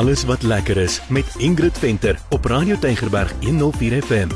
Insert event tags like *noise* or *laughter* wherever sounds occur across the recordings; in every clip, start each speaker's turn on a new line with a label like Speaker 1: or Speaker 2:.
Speaker 1: alles wat lekker is met Ingrid Venter op Radio Tygerberg 104 FM.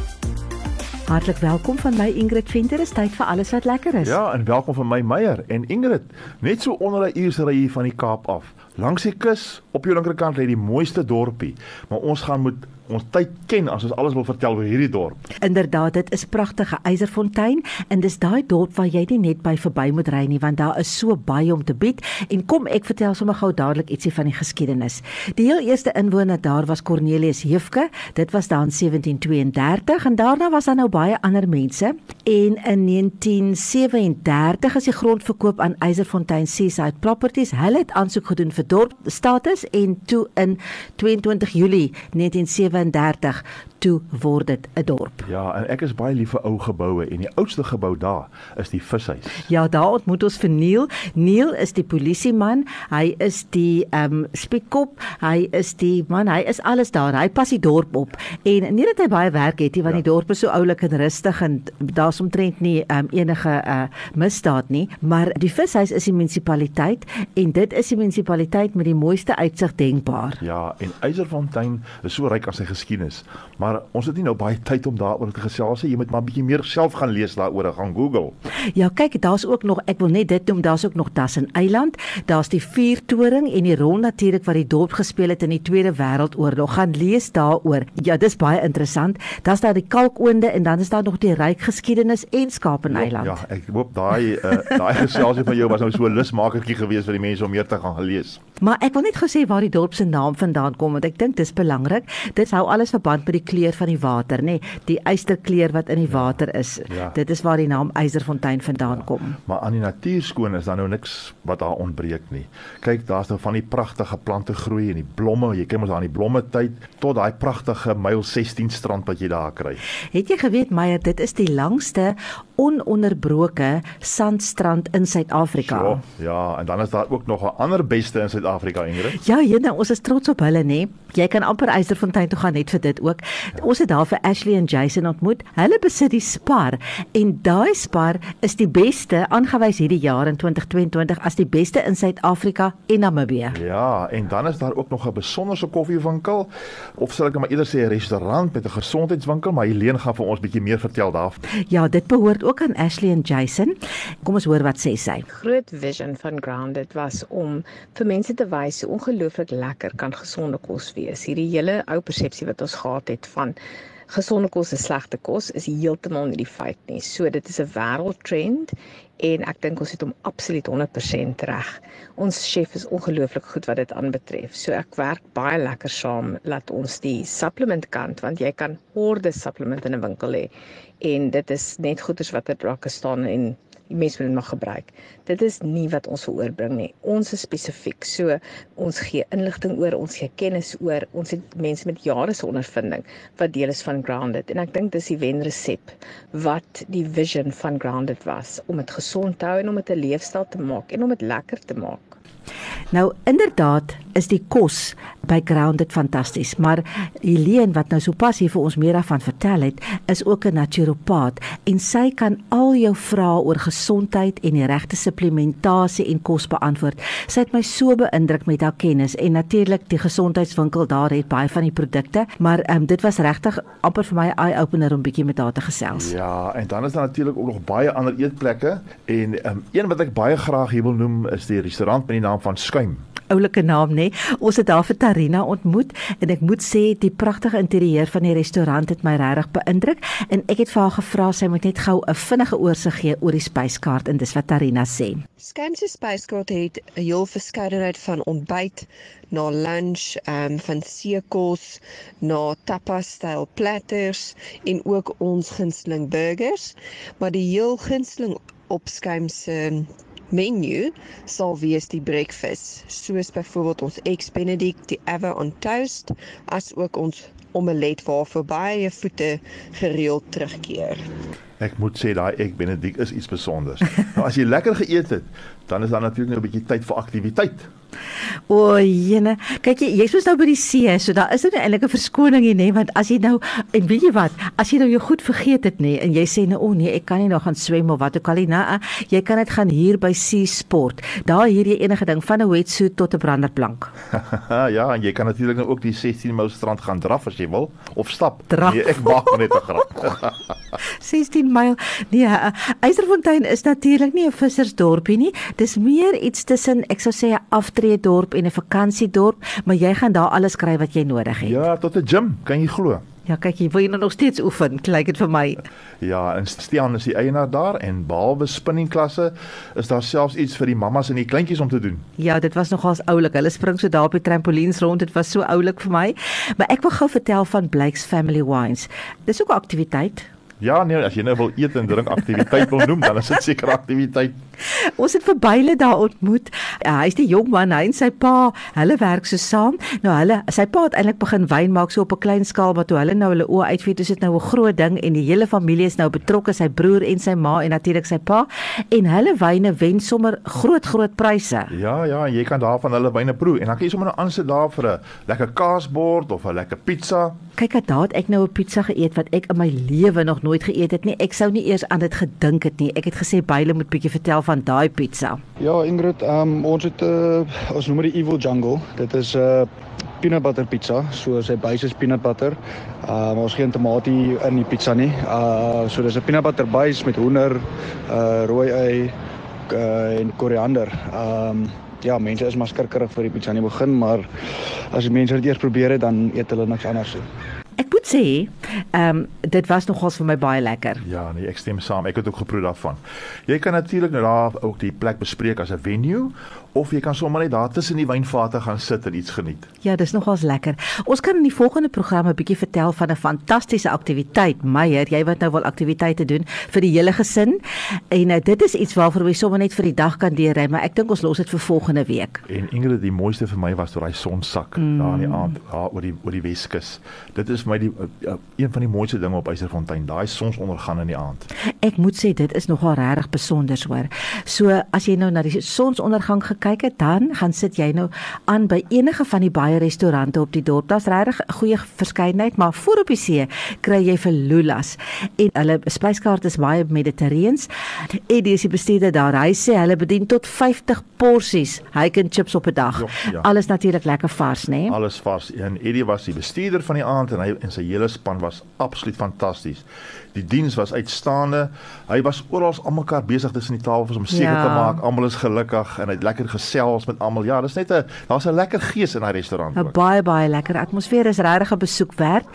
Speaker 2: Hartlik welkom van my Ingrid Venter. Is tyd vir alles wat lekker is.
Speaker 3: Ja, en welkom van my Meyer en Ingrid. Net so onder 'n uur se ry hier van die Kaap af. Langs die kus, op jou linkerkant lê die mooiste dorpie, maar ons gaan moet ons tyd ken as ons alles wil vertel oor hierdie dorp.
Speaker 2: Inderdaad, dit is pragtige Eiserfontein en dis daai dorp waar jy net by verby moet ry nie want daar is so baie om te bied. En kom ek vertel sommer gou dadelik ietsie van die geskiedenis. Die heel eerste inwoner daar was Cornelius Heefke. Dit was dan 1732 en daarna was daar nou baie ander mense. En in 1937 is die grond verkoop aan Eiserfontein Seaside Properties. Hulle het aansoek gedoen vir dorpstatus en toe in 22 Julie 1937 37 toe word dit 'n dorp.
Speaker 3: Ja, en ek is baie lief vir ou geboue en die oudste gebou daar is die vishuis.
Speaker 2: Ja, daar ontmoet ons vir Neil. Neil is die polisieman. Hy is die ehm um, spiekkop. Hy is die man, hy is alles daar. Hy pas die dorp op. En nie dat hy baie werk het nie, want ja. die dorp is so oulik en rustig en daar's omtrent nie ehm um, enige uh misdaad nie, maar die vishuis is die munisipaliteit en dit is die munisipaliteit met die mooiste uitsig denkbaar.
Speaker 3: Ja, en Eiserfontein is so ryk aan sy geskiedenis. Maar ons het nie nou baie tyd om daaroor te gesels nie. Jy moet maar 'n bietjie meer self gaan lees daaroor, gaan Google.
Speaker 2: Ja, kyk, daar's ook nog, ek wil net dit noem, daar's ook nog Dassen Eiland. Daar's die vuurtoring en die rol natuurlik wat die dorp gespeel het in die Tweede Wêreldoorlog. Gaan lees daaroor. Ja, dis baie interessant. Daar's daar die kalkoonde en dan is daar nog die ryk geskiedenis en Skapen Eiland.
Speaker 3: Ja, ja, ek hoop daai uh, daai geselsie van jou was nou so 'n lusmakertjie geweest vir die mense om meer te gaan lees.
Speaker 2: Maar ek wil net gou sê waar die dorp se naam vandaan kom want ek dink dis belangrik. Dit hou alles verband met die kleur van die water, nê? Nee, die ysterkleur wat in die ja, water is. Ja. Dit is waar die naam Eiserfontein vandaan ja, kom.
Speaker 3: Maar aan die natuurskoon is daar nou niks wat daar ontbreek nie. Kyk, daar's nou van die pragtige plante groei en die blomme, jy kyk mos aan die blomme tyd tot daai pragtige myl 16 strand wat jy daar kry.
Speaker 2: Het jy geweet Meyer, dit is die langste ononderbroke sandstrand in Suid-Afrika.
Speaker 3: So, ja, en dan is daar ook nog 'n ander beste in Suid-Afrika, Ingrid.
Speaker 2: Ja, jene, ons is trots op hulle, nê? Jy kan amper Eiserfontein toe gaan net vir dit ook. Ons het daar vir Ashley en Jason ontmoet. Hulle besit die Spar en daai Spar is die beste aangewys hierdie jaar in 2022 as die beste in Suid-Afrika en Namibië.
Speaker 3: Ja, en dan is daar ook nog 'n besonderse koffiewinkel of sal ek maar eerder sê 'n restaurant met 'n gesondheidswinkel, maar Helene gaan vir ons bietjie meer vertel daarvan.
Speaker 2: Ja, dit behoort ook aan Ashley en Jason. Kom ons hoor wat sê sy.
Speaker 4: Groot vision van Grounded was om vir mense te wys hoe ongelooflik lekker kan gesonde kos wees. Hierdie hele ou persepsie wat ons gehad het van gesonde kos is slegte kos is heeltemal nie die feit nie. So dit is 'n wêreldtrend en ek dink ons het hom absoluut 100% reg. Ons chef is ongelooflik goed wat dit aanbetref. So ek werk baie lekker saam laat ons die supplement kant want jy kan horde supplemente in 'n winkel hê en dit is net goeders wat er drakke staan en mense moet dit maar gebruik. Dit is nie wat ons wil oorbring nie. Ons is spesifiek. So ons gee inligting oor, ons gee kennis oor. Ons het mense met jare se ondervinding wat deel is van Grounded en ek dink dis die wenresep wat die vision van Grounded was om dit gesond te hou en om dit 'n leefstyl te maak en om dit lekker te maak.
Speaker 2: Nou inderdaad is die kos by Grounded fantasties, maar Helene wat nou sopas hier vir ons meer daarvan vertel het, is ook 'n naturopaat en sy kan al jou vrae oor gesondheid en die regte supplementasie en kos beantwoord. Sy het my so beïndruk met haar kennis en natuurlik die gesondheidswinkel daar het baie van die produkte, maar um, dit was regtig amper vir my eye opener om bietjie met haar te gesels.
Speaker 3: Ja, en dan is daar natuurlik ook nog baie ander eetplekke en um, een wat ek baie graag hier wil noem is die restaurant met die naam van Skuim
Speaker 2: oulike naam nê. Ons het daar vir Tarina ontmoet en ek moet sê die pragtige interieur van die restaurant het my regtig beïndruk en ek het vir haar gevra sy moet net gou 'n vinnige oorsig gee oor die spyskaart en dis wat Tarina sê.
Speaker 5: Skyms se spyskaart het 'n heel verskeidenheid van ontbyt na lunch, ehm um, van seekos na tapas styl platters en ook ons gunsteling burgers, maar die heel gunsteling op Skyms se menu sal wees die breakfast, soos byvoorbeeld ons eggs benedict, die ever on toast, as ook ons omelet waarvoor baie voete gereeld terugkeer.
Speaker 3: Ek moet sê daai ek Benedict is iets spesiaals. nou as jy lekker geëet het, dan is daar natuurlik nou 'n bietjie tyd vir aktiwiteit.
Speaker 2: O, jene. Kyk jy, jy's mos nou by die see, so daar is nou eintlik 'n verskoning hier, nê, want as jy nou en weet jy wat, as jy nou jou goed vergeet het, nê, en jy sê nou, o oh, nee, ek kan nie nou gaan swem of wat ook al nie, nou, jy kan dit gaan hier by Sea Sport. Daar hier jy enige ding van 'n wetsuit tot 'n branderplank. *laughs*
Speaker 3: ja, en jy kan natuurlik nou ook die 16 myl strand gaan draf as jy wil of stap.
Speaker 2: Draf.
Speaker 3: Nee, ek maak net 'n grap. *laughs*
Speaker 2: 16 myl. Nee, Eiserfontein is natuurlik nie 'n vissersdorpie nie. Dis meer iets tussen ek sou sê 'n aftreedorp en 'n vakansiedorp, maar jy gaan daar alles kry wat jy nodig het.
Speaker 3: Ja, tot 'n gym, kan jy glo.
Speaker 2: Ja, kyk, jy wil jy nou nog steeds oefen, lyk dit vir my.
Speaker 3: Ja, en Stian is die eienaar daar en behalwe spinningklasse is daar selfs iets vir die mammas en die kleintjies om te doen.
Speaker 2: Ja, dit was nogals oulik. Hulle spring so daar op die trampolines rond. Dit was so oulik vir my. Maar ek wil gou vertel van Blake's Family Wines. Dis ook 'n aktiwiteit.
Speaker 3: Ja, nee, as jy nou wil eet en drink aktiwiteit wil noem, dan is dit seker aktiwiteit.
Speaker 2: Ons het vir byle daar ontmoet. Ja, hy's die jong man, hy en sy pa, hulle werk so saam. Nou hulle, sy pa het eintlik begin wyn maak so op 'n klein skaal, maar toe hulle nou hulle oë uitviet, is dit nou 'n groot ding en die hele familie is nou betrokke, sy broer en sy ma en natuurlik sy pa. En hulle wyne wen sommer groot groot pryse.
Speaker 3: Ja, ja, jy kan daarvan hulle wyne proe en dan kan jy sommer nou aansit daar vir 'n lekker kaasbord of 'n lekker pizza.
Speaker 2: Kyk, het daar ek nou 'n pizza geëet wat ek in my lewe nog nooit geëet het nie. Ek sou nie eers aan dit gedink het nie. Ek het gesê byle moet bietjie vertel van daai pizza.
Speaker 6: Ja, Ingrid, um, ons het 'n uh, ons noem dit Evil Jungle. Dit is 'n uh, peanut butter pizza. So sy base is peanut butter. Um, ons geen tamatie in die pizza nie. Uh so dis 'n peanut butter base met hoender, uh rooi ei uh, en koriander. Um ja, mense is maar skrikkerig vir die pizza in die begin, maar as die mense dit eers probeer het, dan eet hulle niks anders nie.
Speaker 2: Ek moet sê, ehm um, dit was nogals vir my baie lekker.
Speaker 3: Ja, nee, ek stem saam. Ek het ook geproe daarvan. Jy kan natuurlik nou daar ook die plek bespreek as 'n venue of jy kan sommer net daar tussen die wynvate gaan sit en iets geniet.
Speaker 2: Ja, dis nogals lekker. Ons kan in die volgende program 'n bietjie vertel van 'n fantastiese aktiwiteit. Meyer, jy wat nou wil aktiwiteite doen vir die hele gesin. En uh, dit is iets waarvoor jy sommer net vir die dag kan deurry, maar ek dink ons los dit vir volgende week.
Speaker 3: En Ingrid, die mooiste vir my was toe daai son sak mm. daar in die aand, daar oor die oor die Weskus. Dit is vir my die een van die mooiste dinge op Eiserfontein, daai sonsondergang in die aand.
Speaker 2: Ek moet sê dit is nogal regtig besonder, hoor. So as jy nou na die sonsondergang gekyk het, dan gaan sit jy nou aan by enige van die baie restaurante op die dorp. Daar's regtig 'n goeie verskeidenheid, maar voor op die see kry jy vir lulas. En hulle spyskaart is baie mediterreens. Eddie is die bestuurder daar. Hy sê hulle bedien tot 50 porsies hake and chips op 'n dag. Jo, ja. Alles natuurlik lekker vars, né? Nee?
Speaker 3: Alles vars. En Eddie was die bestuurder van die aand en hy en sy hele span was absoluut fantasties. Die diens was uitstaande. Hy was oral almekaar besig tussen die tafels om seker ja. te maak almal is gelukkig en hy het lekker gesels met almal. Ja, dis net 'n daar's 'n lekker gees in daai restaurant.
Speaker 2: 'n Baie baie lekker atmosfeer is regtig 'n besoek werd.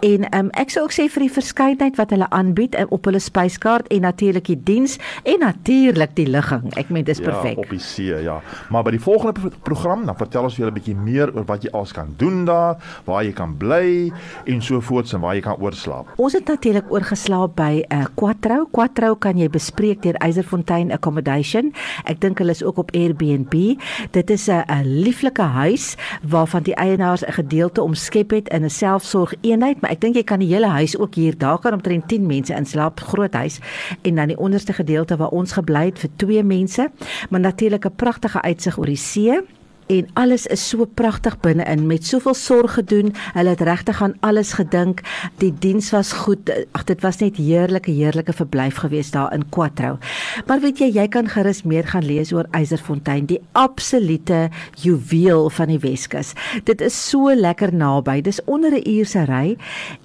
Speaker 2: En um, ek sou ook sê vir die verskeidenheid wat hulle aanbied eh, op hulle spyskaart en natuurlik die diens en natuurlik die ligging. Ek meen dis perfek.
Speaker 3: Ja, op die see, ja. Maar by die volgende pro program dan vertel ons julle 'n bietjie meer oor wat jy alles kan doen daar, waar jy kan bly en so voorts en waar jy kan oorslaap.
Speaker 2: Ons het natuurlik oorgeslaap by 'n uh, Quattro. Quattro kan jy bespreek deur Eiserfontein Accommodation. Ek dink hulle is ook op Airbnb. Dit is 'n 'n lieflike huis waarvan die eienaars 'n gedeelte omskep het in 'n selfsorgeenheid, maar ek dink jy kan die hele huis ook hier. Daar kan omtrent 10 mense inslaap, groot huis. En dan die onderste gedeelte waar ons gebly het vir twee mense, maar natuurlik 'n pragtige uitsig oor die see en alles is so pragtig binne-in met soveel sorg gedoen. Hulle het regtig aan alles gedink. Die diens was goed. Ag dit was net heerlike heerlike verblyf geweest daar in Quattro. Maar weet jy, jy kan gerus meer gaan lees oor Eiserfontein, die absolute juweel van die Weskus. Dit is so lekker naby. Dis onder 'n uur se ry.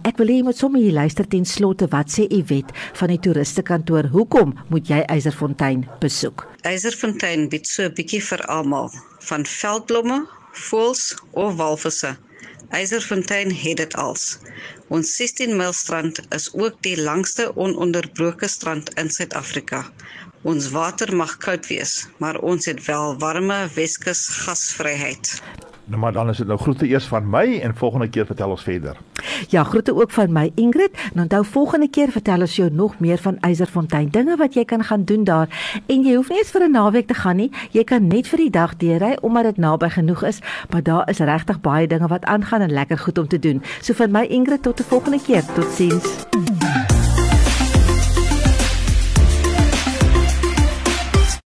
Speaker 2: Ek wil hê jy moet sommer hier luister ten slotte wat sê Iwet van die toeristekantoor. Hoekom moet jy Eiserfontein besoek?
Speaker 7: Eiserfontein bied so 'n bietjie vir almal van veldblomme, voëls of walvisse. Eiserfontein het dit als. Ons 16 myl strand is ook die langste ononderbroke strand in Suid-Afrika. Ons water mag koud wees, maar ons het wel warme Weskus gasvryheid.
Speaker 3: Nou maar dan is dit nou groete eers van my en volgende keer vertel ons verder.
Speaker 2: Ja, groete ook van my Ingrid. En onthou volgende keer vertel ons jou nog meer van Eiserfontein, dinge wat jy kan gaan doen daar. En jy hoef nie eens vir 'n naweek te gaan nie. Jy kan net vir die dag deurry omdat dit naby genoeg is, maar daar is regtig baie dinge wat aangaan en lekker goed om te doen. So van my Ingrid tot 'n volgende keer. Totsiens.